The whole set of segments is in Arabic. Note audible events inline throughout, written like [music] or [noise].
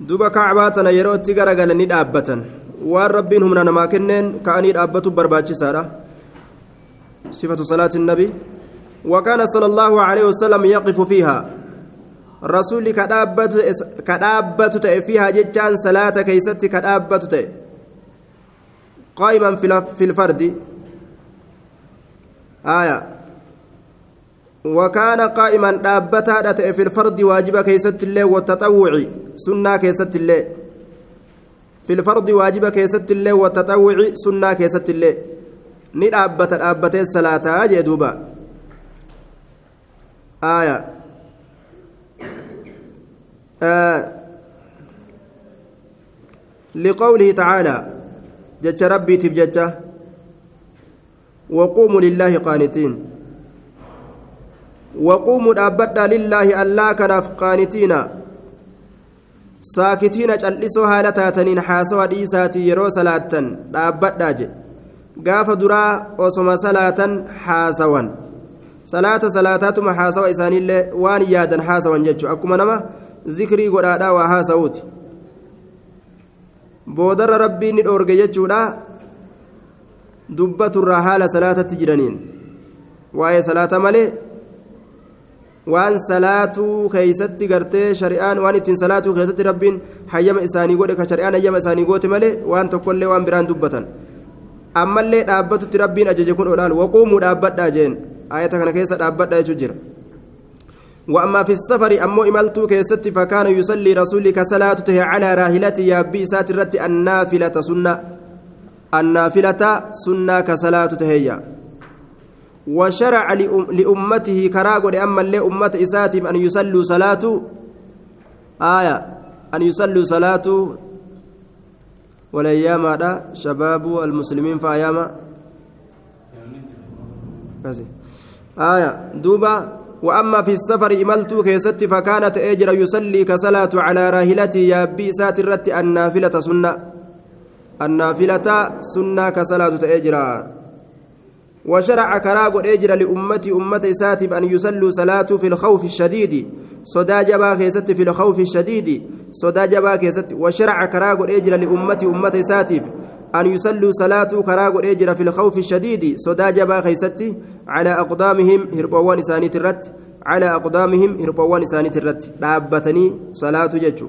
duba kacbaa tana yeroo itti garagalanii dhaabbatan waan rabbiin humna namaa kenneen ka'anii dhaabbatu barbaachisaadha sifatu salaati nabi وكان صلى الله عليه وسلم يقف فيها كدابت كدابت فيها جتان صلاة كيست كدابت قائما في الفرد آية وكان قائما دابتا في الفرد واجب كيست الله والتطوع سنة كيست الله في الفرد واجب كيست الله والتطوع سنة كيست الله ni dhaabbata dhaabbatee salaataa jee duuba aaya لقوله تعالى جج ربي تبججه وقوموا لله قانتين. وقوموا دابدا لله الله كناف قانتين ساكتين جلسوا هالتاتنين حاسوا ديساتي يرو صلاة دابدا جي gaafa duraa osoma salaatan haasawan salaata salaataatuma haasawa isaaniillee waan yaadan haasawan jechuudha akkuma nama zikrii godhaadhaa waa haasa'uuti boodarra rabbiin ni dhoorge jechuudha dubbaturraa haala salaatatti jiraniin waa'ee salaata malee waan salaatuu keeysatti gartee shari'aan waan ittiin salaatuu keessatti rabbiin hayyama isaanii godhe ka shari'aan hayyama isaanii goote malee waan tokkollee waan biraan dubbatan ammallee dhaabbatutti rabbiin ajaje kun olaal waquumuu dhaabbadhaa jeen ayata kana keessa dhaabbadha jechuu jira وأما في السفر أمو إملتو كيست فكان يصلي رسولك صلاته على راهلته يا بي ساترت النافلة سنة النافلة سنة كصلاة تهيا وشرع لأمته كراغو لأما لأمة إساتهم أن يصلوا صلاة آية. أن يصلوا صلاة والأيام هذا شباب المسلمين في أيام آية. دوبا. وأما في السفر إملت كيست فكانت أجر يصلي كصلاة على راهلتي يا بي ساترت النافلة سنة. النافلة سنة كصلاة أجر وشرع كراغ أجر لأمتي أمتي ساتب أن يصلوا صلاة في الخوف الشديد. صدا جبا كيست في الخوف الشديد. صدا جبا كيست. وشرع كراغ أجر لأمتي أمتي ساتب أن يصلوا صلاة كراغ أجر في الخوف الشديد. صدا جبا كيست. على أقدامهم هربوان إساني الرت على أقدامهم هربوان إساني الرت دابتني صلاة ججو.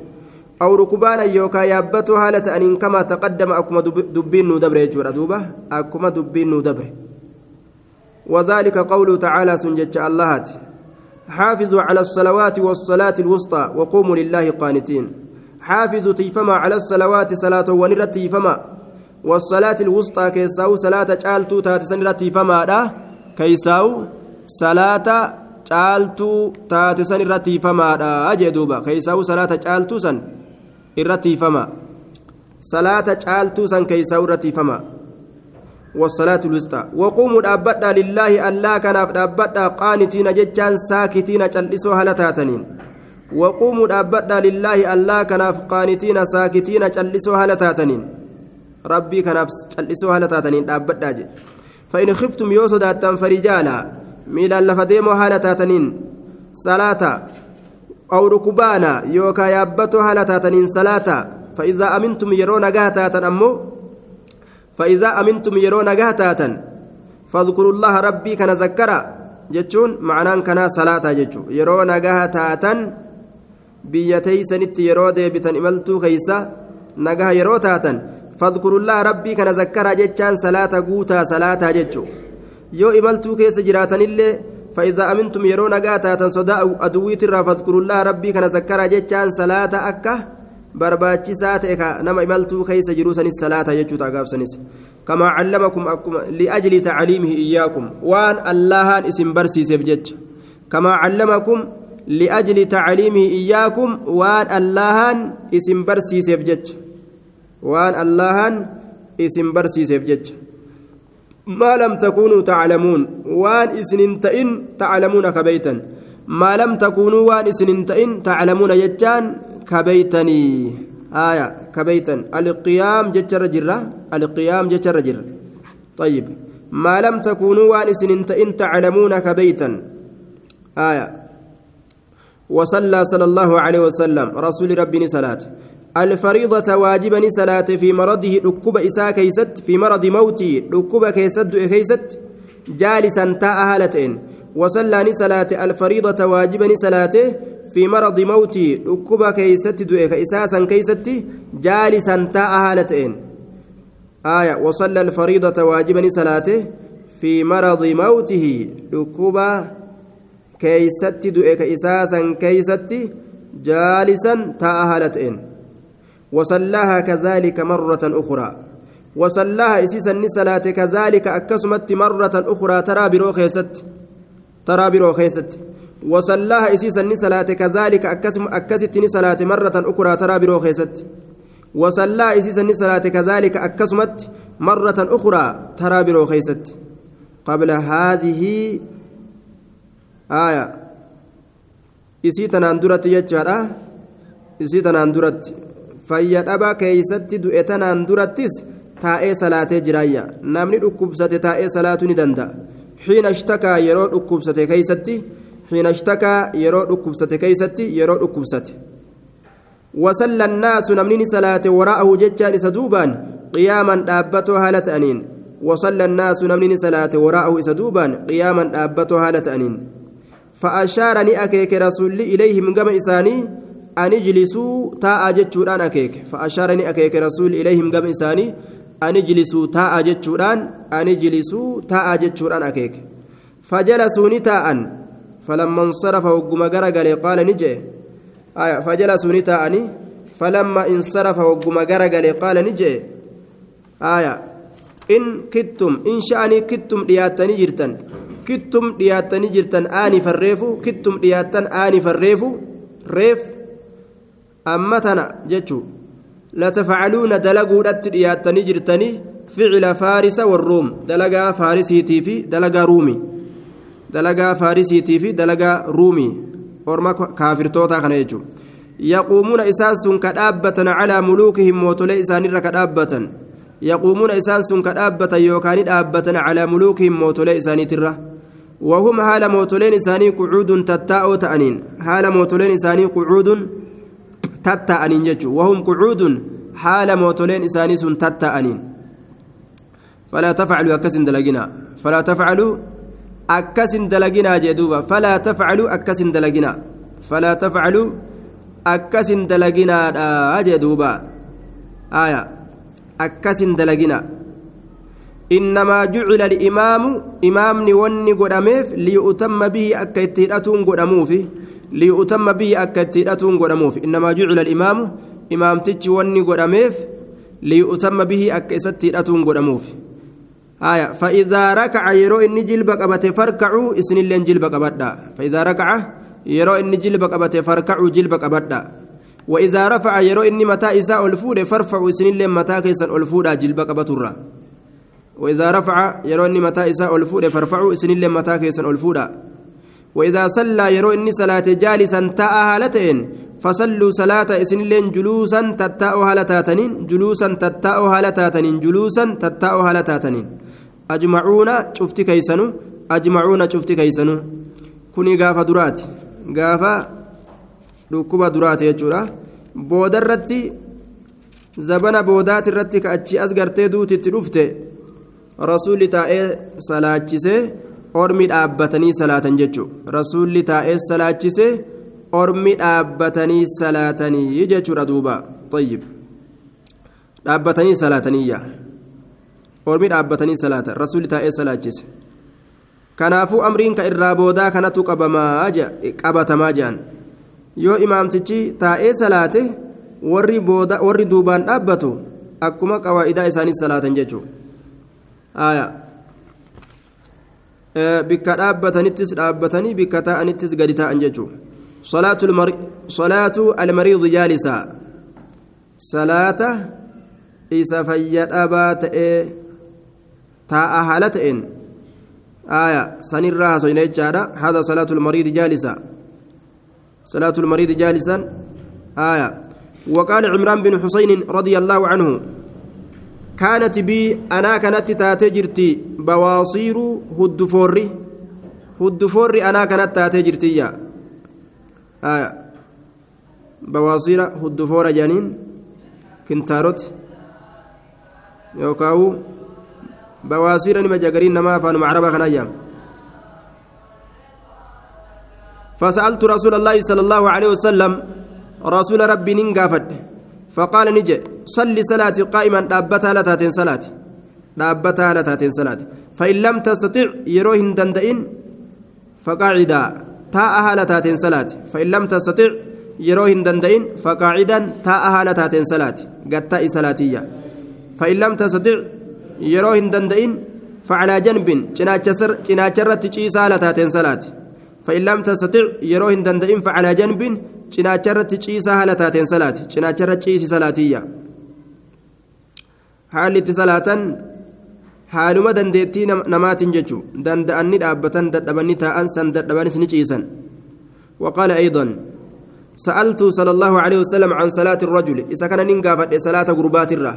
أو ركبانا يوكا يابتو هالة أن كما تقدم أكما دبين ندبر يجور أدوبة أكما دبين ندبر وذلك قوله تعالى سنجت اللهات حافظوا على الصلوات والصلاة الوسطى وقوموا لله قانتين. حافظوا تيفما على الصلوات صلاة ونرى تيفما. والصلاة الوسطى كيساو صلاة جالتو تاتسن تيفما دا. كيساو صلاة جالتو تاتسن تيفما دا. أجدوبا كيساو صلاة جالتو سن إرتيفما صلاة جالتو سن كيساو رتيفما والصلاة الوسطى. وقوموا دابدا لله ألا كان دابدا قانتين ججان ساكتين جلسوا هلتاتنين. وقوموا دابدا لله ألا كان قانتين ساكتين جلسوا هلتاتنين. ربي كان جلسوا هلتاتنين دابدا جي. فإن خفتم يوسداتا فرجالا ميلا لفديمو هلتاتنين. صلاة أو ركبانا يوكا يابتو هلتاتنين صلاة. فإذا أمنتم يرون قاتاتا أمو فإذا أمنتم يرون قهتاتا فاذكروا الله ربي كان ذكرا جتشون معناه كان صلاة جتشو. يرون قهتاتا بيتي سنت يرو ديبتن إملتو كيسا نقها يرو تاتا. فاذكروا الله ربي كان ذكرا جتشان صلاة قوتا صلاة جتشو. يو إملتو كيس جراتن اللي فإذا أمنتم يرون قهتاتا صداء أدويت فاذكروا الله ربي كان ذكرا جتشان صلاة أكه barbaachisaa ta'e nama imaltuu keessa jiru sanis salaata jechuudha gaafsanis kamaa callamakum akkuma liajli tacliimihi iyyaakum waan allahaan isin barsiiseef jecha kamaa callamakum liajli tacliimihi iyyaakum waan allahaan isin barsiiseef jecha waan allahaan isin barsiiseef jecha ما لم تكونوا تعلمون وان اسن تئن تعلمون كبيتا ما لم تكونوا وان اسن تئن تعلمون يجان كبيتني آية كبيتا القيام جتر جرة القيام جتر جرة طيب ما لم تكونوا وانس إن تعلمون كبيتا آية وصلى صلى الله عليه وسلم رسول ربي صلاة الفريضة واجبا صلاة في مرضه ركوب إساء كيست في مرض موتي ركوب كيست كيست جالسا تاء هالتين وصلى صلاة الفريضة واجبا صلاته في مرض موتي ركوب كيست دؤك إساسا كيست جالسا تاء هالتين آية وصلى الفريضة واجبا صلاته في مرض موته. ركوب كيست دؤك إساسا كيست جالسا تاء هالتين وصلاها كذلك مرة أخرى. وصلاها إسيسا صلاة كذلك أكسمت مرة أخرى. ترى بروخيست ترى بروخيست وصلاها إسيسا صلاة كذلك أكسم أكست صلاة مرة أخرى ترى بروخيست وصلى إسيسا صلاة كذلك أكسمت مرة أخرى ترى بروخيست قبل هذه آية إسيتنا أندرت يجارة إسيتنا أندرت dhaba keeysatti du'e tanaan durattis taa'ee salaatee jiraayya namni dhukkubsate taa'ee salaatuu ni danda'a xiina ishtakaa yeroo dhukkubsate keeysatti xiina ishtakaa yeroo dhukkubsate keeysatti yeroo dhukkubsate wasalla annaasu namni ni salaate waraa'ahu jechaan isa duubaan qiyaaman dhaabbatoo haala ta'aniin wasalla annaasu namni ni salaate waraa'ahu isa duubaan qiyaaman dhaabbatoo haala ta'aniin فأشار ني أكيك رسول إليهم كما إساني an ijlisuu taa'aa jechuudhaan akeeke fa'ashaarani akeeke rasuulli ilayhim gama isaanii an ijlisuu taa'aa jechuudhaan an ijlisuu taa'aa jechuudhaan akeeke fajalasuu ni taa'an insarafa hogguma gara galee qaala ni jee fajalasuu ni taa'ani falamma insarafa hogguma gara galee qaala ni jee in kittum in sha'anii kittum dhiyaattanii jirtan kittum dhiyaattanii jirtan aani farreefu kittum dhiyaattan aani farreefu reef amma tana jechuun latafcaluuna dalaguudhatti dhiyaattanii jirtanii ficila faarisa warruum dalagaa faarisiitii fi dalagaa faarisiitii fi dalagaa ruumii orma kaafirtootaa kana jechuudha yaquumuuna isaan sun ka dhaabbatan calaa muluukihim mootolee isaanirra ka dhaabbatan yaquumuuna isaan sun ka dhaabbatan yookaan dhaabbatan calaa muluukihim mootolee isaaniitirra وهم حال موتولين إساني قعود تتاؤ تأنين حال موتولين إساني قعود tatta'aniin jechuun wahum qucuudun haala mootoleen isaanii sun tatta'aniin falaa tafcaluu akkasin dalaginaa falaa tafcaluu akkasin dalaginaa jee duuba falaa tafcaluu akkasin dalaginaa falaa tafcaluu akkasin dalaginaadha jee duuba aya akkasin dalaginaa إنما جعل الإمام إمامني وني قداميف ليؤتم به أكيتيراتون قداموفي. ليؤتم به أكتيرتون قدموف إنما جعل الإمام إمام تجي وني قدميف ليؤتم به أكستيرتون قدموف آية فإذا ركع يرو إني جلب قبته فركعوا إسن اللين جلب قبدا فإذا ركع يرو إني جلب قبته فركعوا جلب قبدا وإذا رفع يرو إني متى إساء الفود فارفعوا إسن اللين متى كيسا الفود جلب قبتورا وإذا رفع يرو إني متى إساء الفود فارفعوا إسن اللين متى كيسا الفود وإذا صلى يرو إني صلاة جالسا تاء هالتين فصلوا صلاة إسن لين جلوسا تتاء هالتاتنين جلوسا تتاء هالتاتنين جلوسا تتاء هالتاتنين ajmacuuna cufti keeysanu ajmacuuna cufti keeysanu kuni gaafa duraati. Gaafa dhukkuba duraati jechuudha. Booda irratti zabana boodaati irratti ka achi as gartee duutitti dhufte rasuulli taa'ee salaachisee ormi dhaabbatanii salaatan jechuu. Rasuulli taa'ee salaachisee ormi dhaabbatanii salaatanii jechuudha duuba. Xayyib dhaabbatanii salaataniyya ormi dhaabbatanii salaatan rasuulli taa'ee salaachise kanaafuu amriin ka irraa boodaa kanatu qabatamaa jedhan yoo imaamtichi taa'ee salaate warri duubaan dhaabbatu akkuma qawaa'idaa isaanii salaatan jechuudha. bikka dhaabbatanittis dhaabbatanii bikka taa'anittis gadi taa'an jechuudha salaatu almariidi jaalisaa salaata isa fayya dhabaa ta'ee haala ta'een آية سنرى حسين جارة هذا صلاة المريض جالسا صلاة المريض جالسا آية وقال عمران بن حسين رضي الله عنه كانت بي أنا كانت تاتي جرتي بواصير هدفوري هدفوري أنا كانت تاتي جرتي يا آه بواصير هدفور جانين kintaaroti. Yookaan bawaasiira nima jagariin namaa afaanuma carabaa kan ayyaam فسألت رسول الله صلى الله عليه وسلم رسول ربي ننقافد فقال نجي صلي صلاتي قائما دابتها لتاتين صلاتي. دابتها لتاتين صلاتي. فإن لم تستطع يروهن دندئن فقاعدا. تاءها لتاتين صلاتي. فإن لم تستطع يروهن دندئن فقاعدا تاءها لتاتين صلاتي. قد تاء صلاتية فإن لم تستطع يروهن دندئن فعلى جنب جناجرت تشيسا لتاتين صلاتي فإن لم تستطع يروهن دندئن فعلى جنب جناجرت تشيسا لتاتين صلاتي جناجرت تشيسي صلاتية حالة صلاة dandeettii namaatiin jechu. Danda'anni dhaabbatan dadhabanii taa'an san dadhabanis ni ciisan. وقال أيضا سألت صلى الله عليه وسلم عن صلاة الرجل إذا كان ننقافت صلاة قربات الرا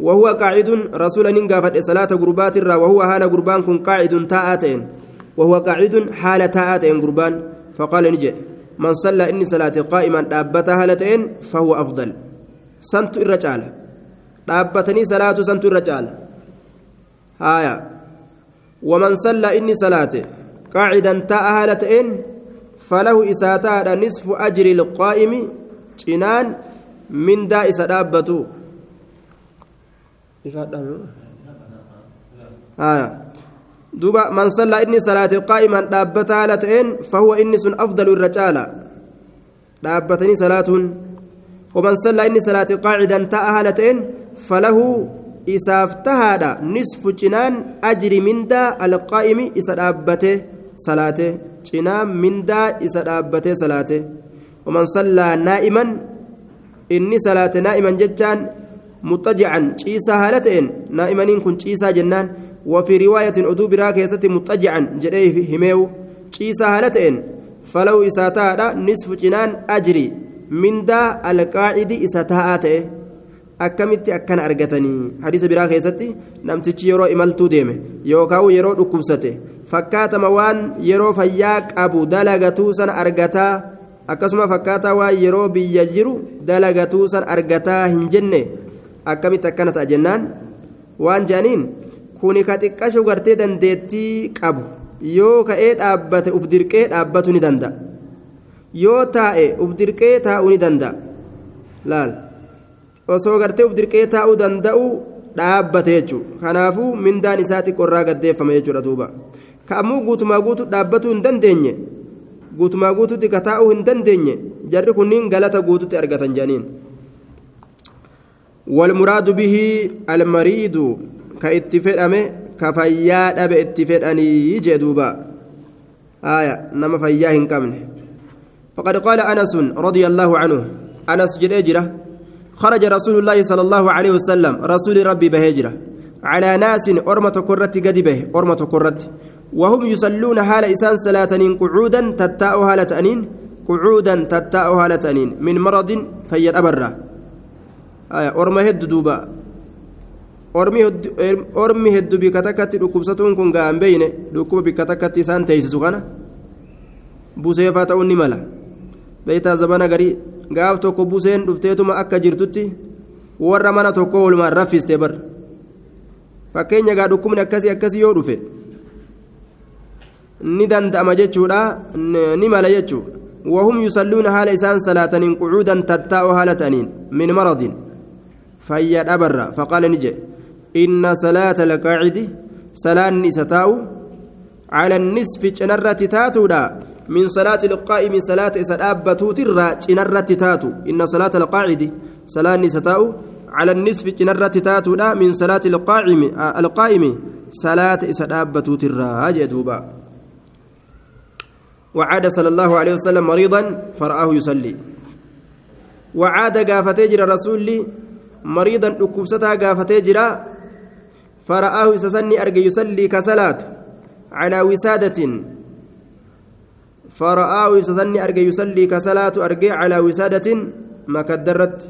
وهو قاعد رسول ننقافت صلاة قربات الرا وهو هال قربان كن قاعد تاءتين وهو قاعد حال تاءتين قربان. فقال نجي من صلى إني صلاة قائما دابتها هالتين فهو أفضل. سنت الرجال. دابتني صلاة سنت الرجال. هايا ومن صلى إني صلاته قاعدا تاء هالتين فله إساتا نصف أجر القائم جنان من دا إسدابته آية دوبا من صلى إني صلاة قائما دابتا هالتين فهو إني سن أفضل الرجال دابتني صلاة ومن صلى إني صلاة قاعدا تاء هالتين فله isaaf tahaadha nisfu cinaan ajri mindaa alqaa'imi isa dhaabbate salaate cinaa mindaa isa dhaabbate salaate waman sallaa naa'iman inni salaate naa'iman jechaan muxajican ciisaa haala ta'een naa'imaniin kun ciisaa jennaan وفي رواية أدو برا كيست مضطجعا جديه هميو ciisaa haala ta'een falau isaa taa'adha nisfu cinaan ajri mindaa alqaacidi isa taa'aa ta'e akkamitti akkana argatanii hadiisa biraa keessatti namtichi yeroo imaltuu deeme yookaan yeroo dhukkubsate fakkaatama waan yeroo fayyaa qabu dalagatuu san argataa akkasuma fakkaataa waan yeroo biyya jiru dalagatuu san argataa hin jenne akkamitti akkana ta'a jennaan? Waan jedhaniin kuni ka xiqqashu gartee dandeettii qabu yoo ka'ee dhaabbate uf dirqee dhaabbatu ni danda'a. Yoo taa'e uf dirqee taa'uu ni danda'a. Laal. osoo gartee uf dirqee taa'uu danda'u dhaabbate jechuudha kanaafuu mindaan isaa xiqqoorraa gaddeeffame jechuudha duuba. Ka ammoo guutumaa guutu dhaabbatuu hin dandeenye? Guutumaa guututti ka taa'uu hin dandeenye? Jarri kunniin galata guututti argatan jedhaniin. والمراد به المريض كاتفدامه كفيا دب اتفداني جدوبا آية نما فيا هنكمن فقد قال أنس رضي الله عنه أنس جريجره خرج رسول الله صلى الله عليه وسلم رسول ربي بهجرة على ناس أرمة كرت قد به أرمة كرت وهم يصلون حال إسان صلاة قعودا تتاء هالة أنين قعودا تتاء هالة أنين. من مرض فيد أبرة آية أرمى هد دوبا أرمي هد بكتكت ركوبستون كن قام بين ركوب بكتكت إسان تيسسو كان بوسيفا تأوني ملا بيتا زبانا قريب gaaf tokko buseen dhufteetuma akka jirtutti warra mana tokko walumaan raffiste bar fakkeenya gaa dhukkubni akkasii akkasii yoo dhufe ni danda'ama jechuudha ni mala jechuu وهم يصلون حال إسان صلاة قعودا تتاء حالة أنين من مرض فيا أبر فقال نجي إن صلاة القاعد صلاة نستاء على النصف جنرة تاتو من صلاة القائم صلاة سدابة ترى جنرة تاتو. إن صلاة القاعد صلاة ستاو على النصف جنرة تاتو لا من صلاة القائم آه القائم صلاة سدابة ترى. جدوبا وعاد صلى الله عليه وسلم مريضا فرآه يصلي. وعاد قافت جرى الرسول مريضا أكبستا قافت جرى فرآه سسني أرجى يصلي كصلاة على وسادة فرآه يسني أرجع يصلي كصلاة أرجع على وسادة ما كدرت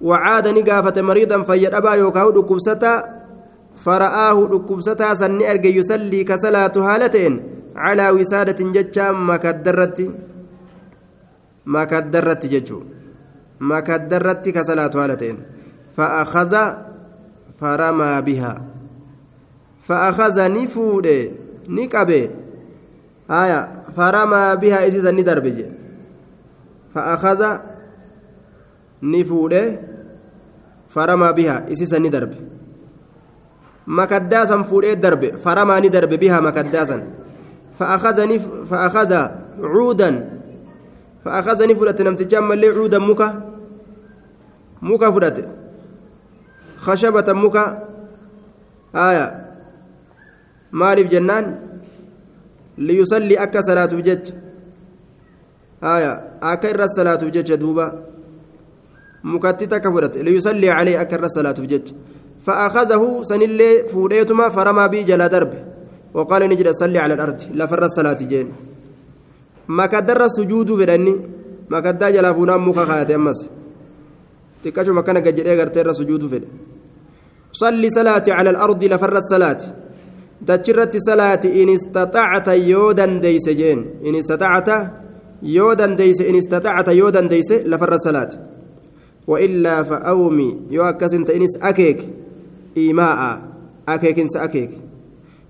وعاد نقافة مريضا فيد أبا يوكاو دكوبستا فرآه دكوبستا سني أرجع يصلي كصلاة هالتين على وسادة ججا ما كدرت ما كدرت ججو makaddarratti ka salaatu haala ta'een fa'aakaza faramaa bihaa fa'aakaza ni fuudhe ni qabe haya faramaa bihaa isiisan ni darbe je fa'aakaza ni fuudhe faramaa bihaa isiisan ni darbe makaddaasan fuudhee darbe faramaa ni darbe bihaa makaddaasan fa'aakaza cuudan fa'aakaza ni fudhate namtichaan mallee cuudan muka muka haya maaliif jennaan liyusallii akka salaatuuf jecha haya akka irra salaatuuf jecha duuba mukatti takka fudhate liyusallii calee akka irra salaatuuf jecha فأخذه سنلي فوريتما فرمى بي جلا درب وقال نجد صلي على الأرض لا فر الصلاة جين ما كدر سجود فدني ما كدا جلا فونا مكا تكاشو مكان جدي غرتير سجود فد صلي صلاة على الأرض لفر الصلاة دجرت صلاة إن استطعت يودا ديس جين إن استطعت يودا ديس إن استطعت يودا ديس لفر الصلاة وإلا فأومي يوكس انت إنس أكيك إيماء أكيك انس أكيك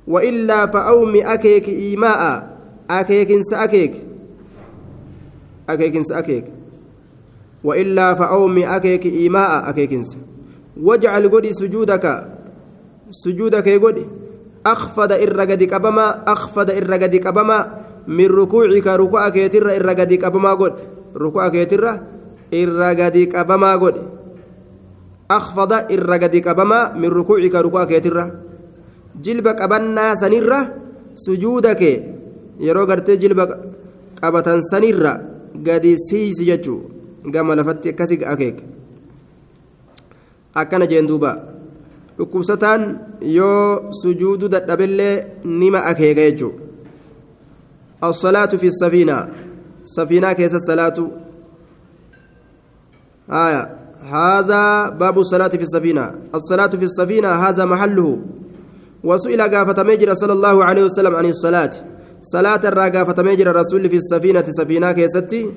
وإلا فأومي أكيك إيماء أكيك انس أكيك أكيك انس أكيك وإلا فأومي أكيك إيماء أكيك انس واجعل قدي سجودك سجودك يقدي أخفض إرقدك أبما أخفض إرقدك أبما. من ركوعك ركوعك يتر إرقدك أبما قد. ركوعك يتر إرقدك أبما قد. أخفض إرقدك أبما. من ركوعك ركوعك يتر جلبك أبنا سنرة سجودك. yeroo gartee jilba qabatan sanirra gadi siisi gama lafatti akkasi akeeke. Akkana jeen duuba. Dhukkubsataan yoo sujuudu dadhabillee nima akeeka jechuu الصلاة في السفينة سفينة كيس الصلاة آية هذا باب الصلاة في السفينة الصلاة في السفينة هذا محله وسئل قافة مجرى صلى الله عليه وسلم عن الصلاة صلاة الراقافة مجرى الرسول في السفينة سفينة كيستي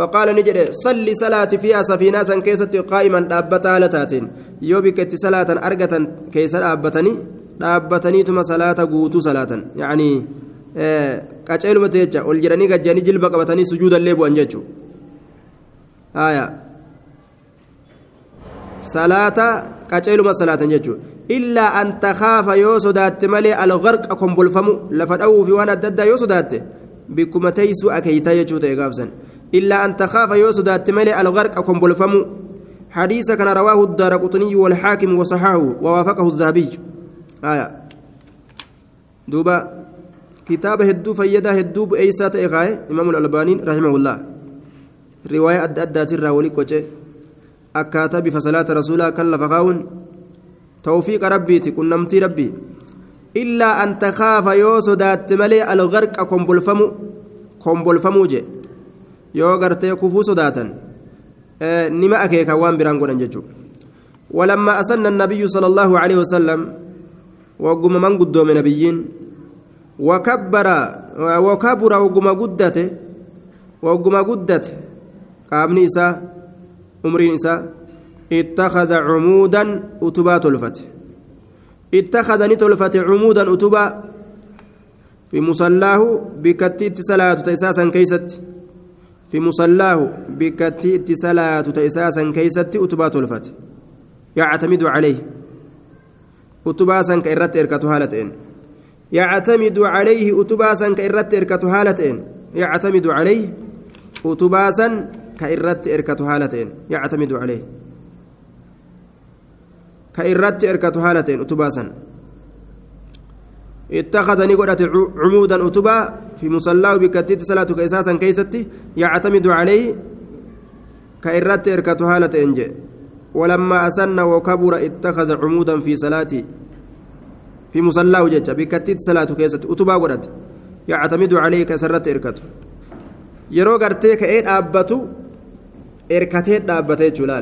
فقال نجد صلي صلاة فيها سفينة كيستي قائما دابتا لتاتين يوبك صلاة أرقة كيس دابتني دابتني ثم صلاة قوتو صلاة يعني jilba qabatanii sujuudallee bu'an jechuu haya salaata qaceeluma salaatan jechuu illaa an takaafa yoo sodaatte malee algarqa kombolfamu lafa dha'uu fi waan adda addaa yoo sodaatte bikkuma teeysuu akeeytaa jechuu ta'e gaafsan illaa an takaafa yoo sodaatte malee algarqa kombolfamu حديث كان رواه الدار قطني والحاكم وصححه ووافقه الذهبي. آية. دوبا. كتاب هدو فيدا هدو بأيسات إغاية. إمام الألباني رحمه الله. رواية أدى أدى ترى ولي كوشي أكاتا بفصلاة رسولا كان لفقاون. توفيق ربي تكون نمتي ربي. إلا أن تخاف يوسو دات ملي الغرق كومبولفمو كومبولفمو جي yoo gartee kufuu sodaatan nima akeeka waan biraan godhan jechuu ولما أسن النبي صلى الله عليه وسلم وقم من قدوم نبيين وكبر وكبر وقم قدته وقم قدته قام نساء عمر نساء اتخذ عمودا أتبا تلفت اتخذ نتلفت عمودا أتبا في مصلاه بكتيت صلاة تيساسا كيست في مصلاه بكتيت صلاة تيساسا كيست أتبا تلفت يعتمد عليه. أتباسا كإرت إركة هالتين يعتمد عليه أتباسا كإرت إركة هالتين يعتمد عليه أتباسا كإرت إركة هالتين يعتمد عليه. كإرت إركة هالتين أتباسا. اتخذني قرأت عمودا أتبا في مصلاة بكتيت صلاة كإساسا كيستي يعتمد عليه كإرت إركة هالتين جي ولما أسن وكبر اتخذ عمودا في صلاته في مصلاة جج بكتيت صلاة كيست أتبا قرأت. يعتمد عليه كسرت إركته yeroo gartee ka'ee dhaabbatu erkatee dhaabbate jechuudha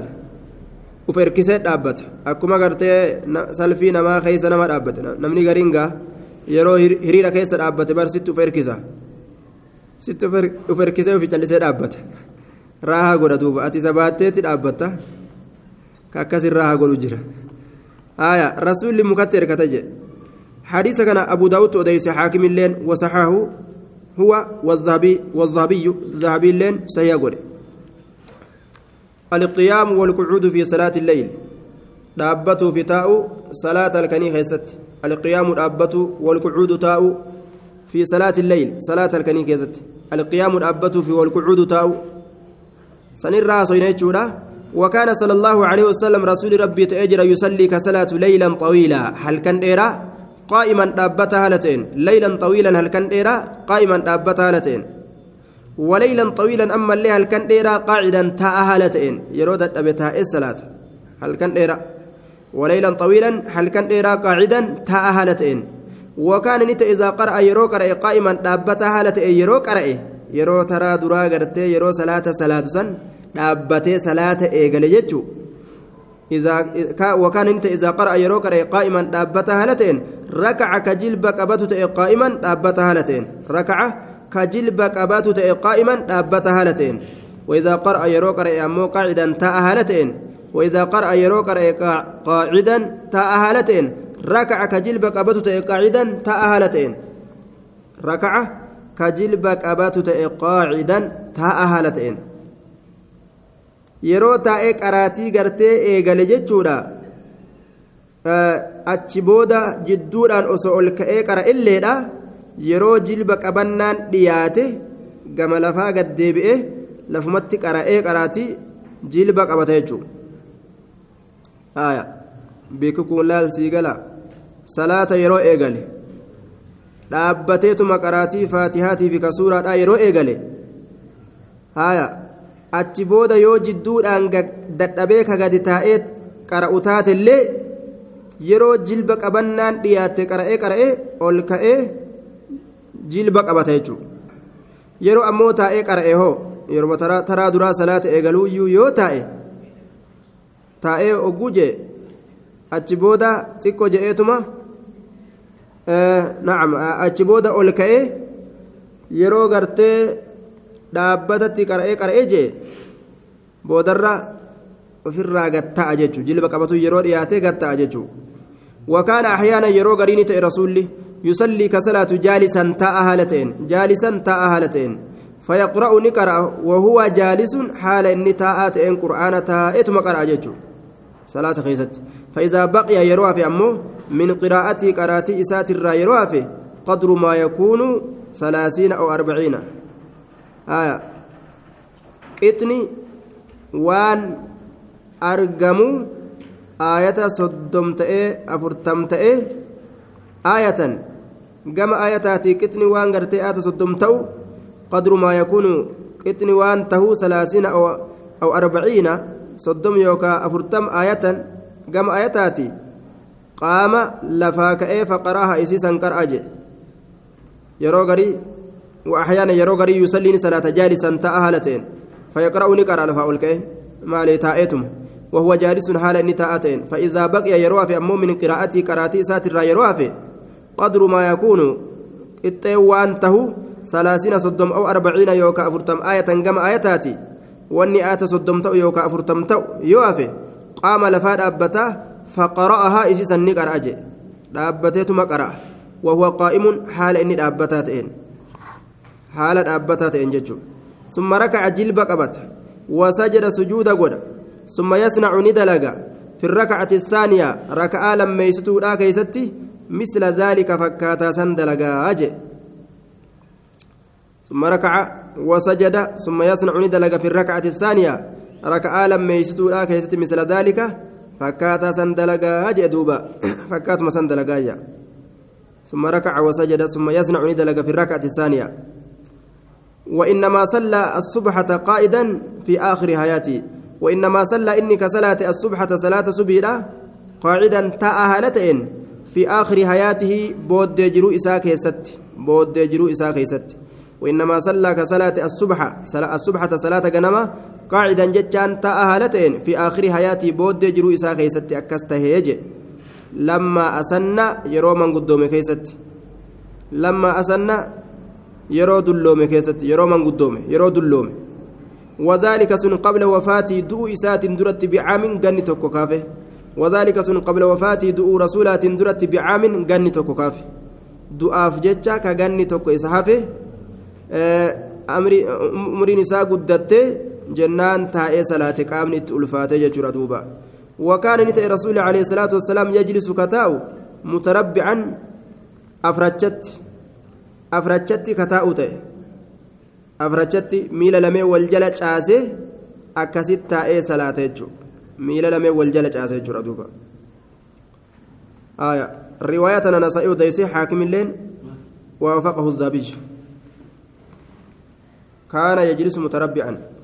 uf erkisee dhaabbata akkuma gartee salfii namaa keessa nama dhaabbate namni gariin gaa yeroo hiriira keessa dhaabbate bar sitti uf erkisa sitti uf erkisee ufi callisee dhaabbata raahaa godha duuba ati isa baatteetti dhaabbatta ka akkasin raahaa godhu jira aya rasuulli mukatti erkata jedhe حديث كان أبو داود أديس حاكم اللين وصححه هو والذهبي والذهبي ذهبي اللين سيقول القيام والقعود في صلاة الليل dhaabbatu fi taa'u salaata halkanii keessatti dhaabbatu walqucuudu taa'u fi salaati illeyl salaata halkanii keessatti alqiyaamu dhaabbatu fi walqucuudu taa'u sanirraa hasoyna jechuudha وكان صلى الله عليه وسلم رسول ربي تأجر يصلي كصلاة ليلا طويلا. هل كان إيرا قائما دابتها هالتين. ليلا طويلا هل كان إيرا قائما دابتها هالتين. وليلا طويلا أما اللي هل كان إيرا قاعدا تاء هالتين. يرود أبتها الصلاة؟ هل كان إيرا وليلا طويلا هل كان إيرا قاعدا تاء هالتين وكان نت إذا قرأ يرو قرأ قائما دابتها هالتين يرو قرأ يرو ترى درا قرتي يرو صلاة صلاة سن inni ta'e izaa qara'a yeroo qara'e qaa'iman dhaabbata haala ta'een rakaca ka jilba qabatu ta'e qaa'iman dhaabbata haala ta'een rakaca ka jilba qabatu ta'e qaa'iman dhaabbata haala ta'een وإذا قرأ يرو قرأ أمو قاعدا تاء هالتين وإذا قرأ يرو قرأ قاعدا تاء هالتين ركع كجلب قبته قاعدا تاء هالتين ركع كجلب قبته قاعدا تاء هالتين yeroo taa'ee qaraatii gartee eegale jechuudha achi booda jidduudhaan osoo ol ka'ee qara illeedha yeroo jilba qabannaan dhiyaate gama lafaa gad deebi'e lafumatti qara'ee qaraatii jilba qabata jechuudha beekuun laalsii gala. Salaata yeroo eegale. Dhaabbateetuma qaraatii faatihaatii fi kasuuraadhaa yeroo eegale. Haaya. achi booda yoo jidduudhaan dadhabee ka gadi taa'ee qara'u taatellee yeroo jilba qabannaan dhiyaatte qara'ee qara'ee ol ka'ee jilba qabata jechuudha. Yeroo ammoo taa'ee qara'ee hoo. Yeroo taraa duraa salaata eegaluuyyuu yoo taa'e taa'ee ogguu jee achi booda xiqqoo je'eetuma na'am achi booda ol ka'ee yeroo gartee. dhaabbatatti qara'ee qara'ee jee boodarra ofirraa gatta'a jechuun jilba qabatu yeroo dhiyaatee gatta'a jechuun wakaana ahyaana yeroo gariini ta'e rasuulli yusallii ka salaatu jaalisan taa'a haala ta'een jaalisan فيقرأ نقرأ وهو جالس حال إني تاء تئن قرآن تاءت مقرأ جيتشو صلاة خيست فإذا بقي يروى في أمه من قراءتي قراتي إسات يروى في قدر ما يكون ثلاثين أو أربعين qixni waan argamu aayata soddom ta'ee afurtam ta'ee aayatan gama aayataatii qixni waan gartee aayata soddom ta'u qadru maa yakuunu qixni waan tahuu salaasiina aw arbaciina afurtam aayatan gama aayataati qaama lafaa ka'ee faqaraaha isiisan qar'a je. Yeroo garii وأحيانا يرو غري يصلي صلاة جالسا تاء هالتين فيقرأ نقرأ لفا أولكي ما لي تاءتم وهو جالس حال إني تاءتين فإذا بقي يروى في أمو من قراءتي قراتي ساتر يروى في قدر ما يكون اتوان تهو ثلاثين صدم أو أربعين يوكا أفرتم آية كما آياتاتي واني آت صدم تأو يوكا أفرتم تأو يوافي قام لفاد أبتا فقرأها إسيسا نقرأ أجي دابتيتما قرأ وهو قائم حال إني دابتاتين haala dhaabbataa ta'een jechuudha summa rakaca jilba qabata wasajada sujuuda godha summa yasnacu ni dalaga fi rakacati الثaaniya raka'aa lammeeysituudha keeysatti misla dhaalika fakkaataa san dalagaa je ثم ركع وسجد ثم يصنع ندلق في الركعة الثانية. ركعة لما يستوى كيست مثل ذلك. فكاتا سندلقا جدوبا [coughs] فكات ما سندلقا ثم ركع وسجد ثم يصنع ندلق في الركعة الثانية. وإنما صلى الصبحة قائدا في آخر حياته وإنما صلى إنك صلاة الصبحة صلاة سبيلا قاعدا تأهلتين في آخر حياته بود جرو إساك يست بود جرو إساك يست وإنما صلى كصلاة الصبح الصبحة صلاة جنما قاعدا جتان تأهلتين في آخر حياته بود جرو إساك يست أكسته لما أسن يرو من قدوم كيست لما أسن yeroo dulloome keessatti yeroo manguddoome yeroo dulloome وذلك سن قبل وفاته دو إسات درت بعام جنة توكو كافه وذلك سن قبل وفاته دو رسولات درت بعام جنة توكو jecha ka ganni tokko isa hafe umriin isaa guddatte jennaan taa'ee salaate qaamni itti ulfaate jechuudha duuba وكان نتأ رسول عليه الصلاة والسلام يجلس كتاو متربعا أفرجت أفرجت كتاو تأ أفرجت ميل لمي والجلة عاسه أكست تأي صلاة ميل لمي والجلة عاسه جرى دوبا آية رواية نسائي وديسي حاكم اللين ووافقه الزابج كان يجلس متربعا.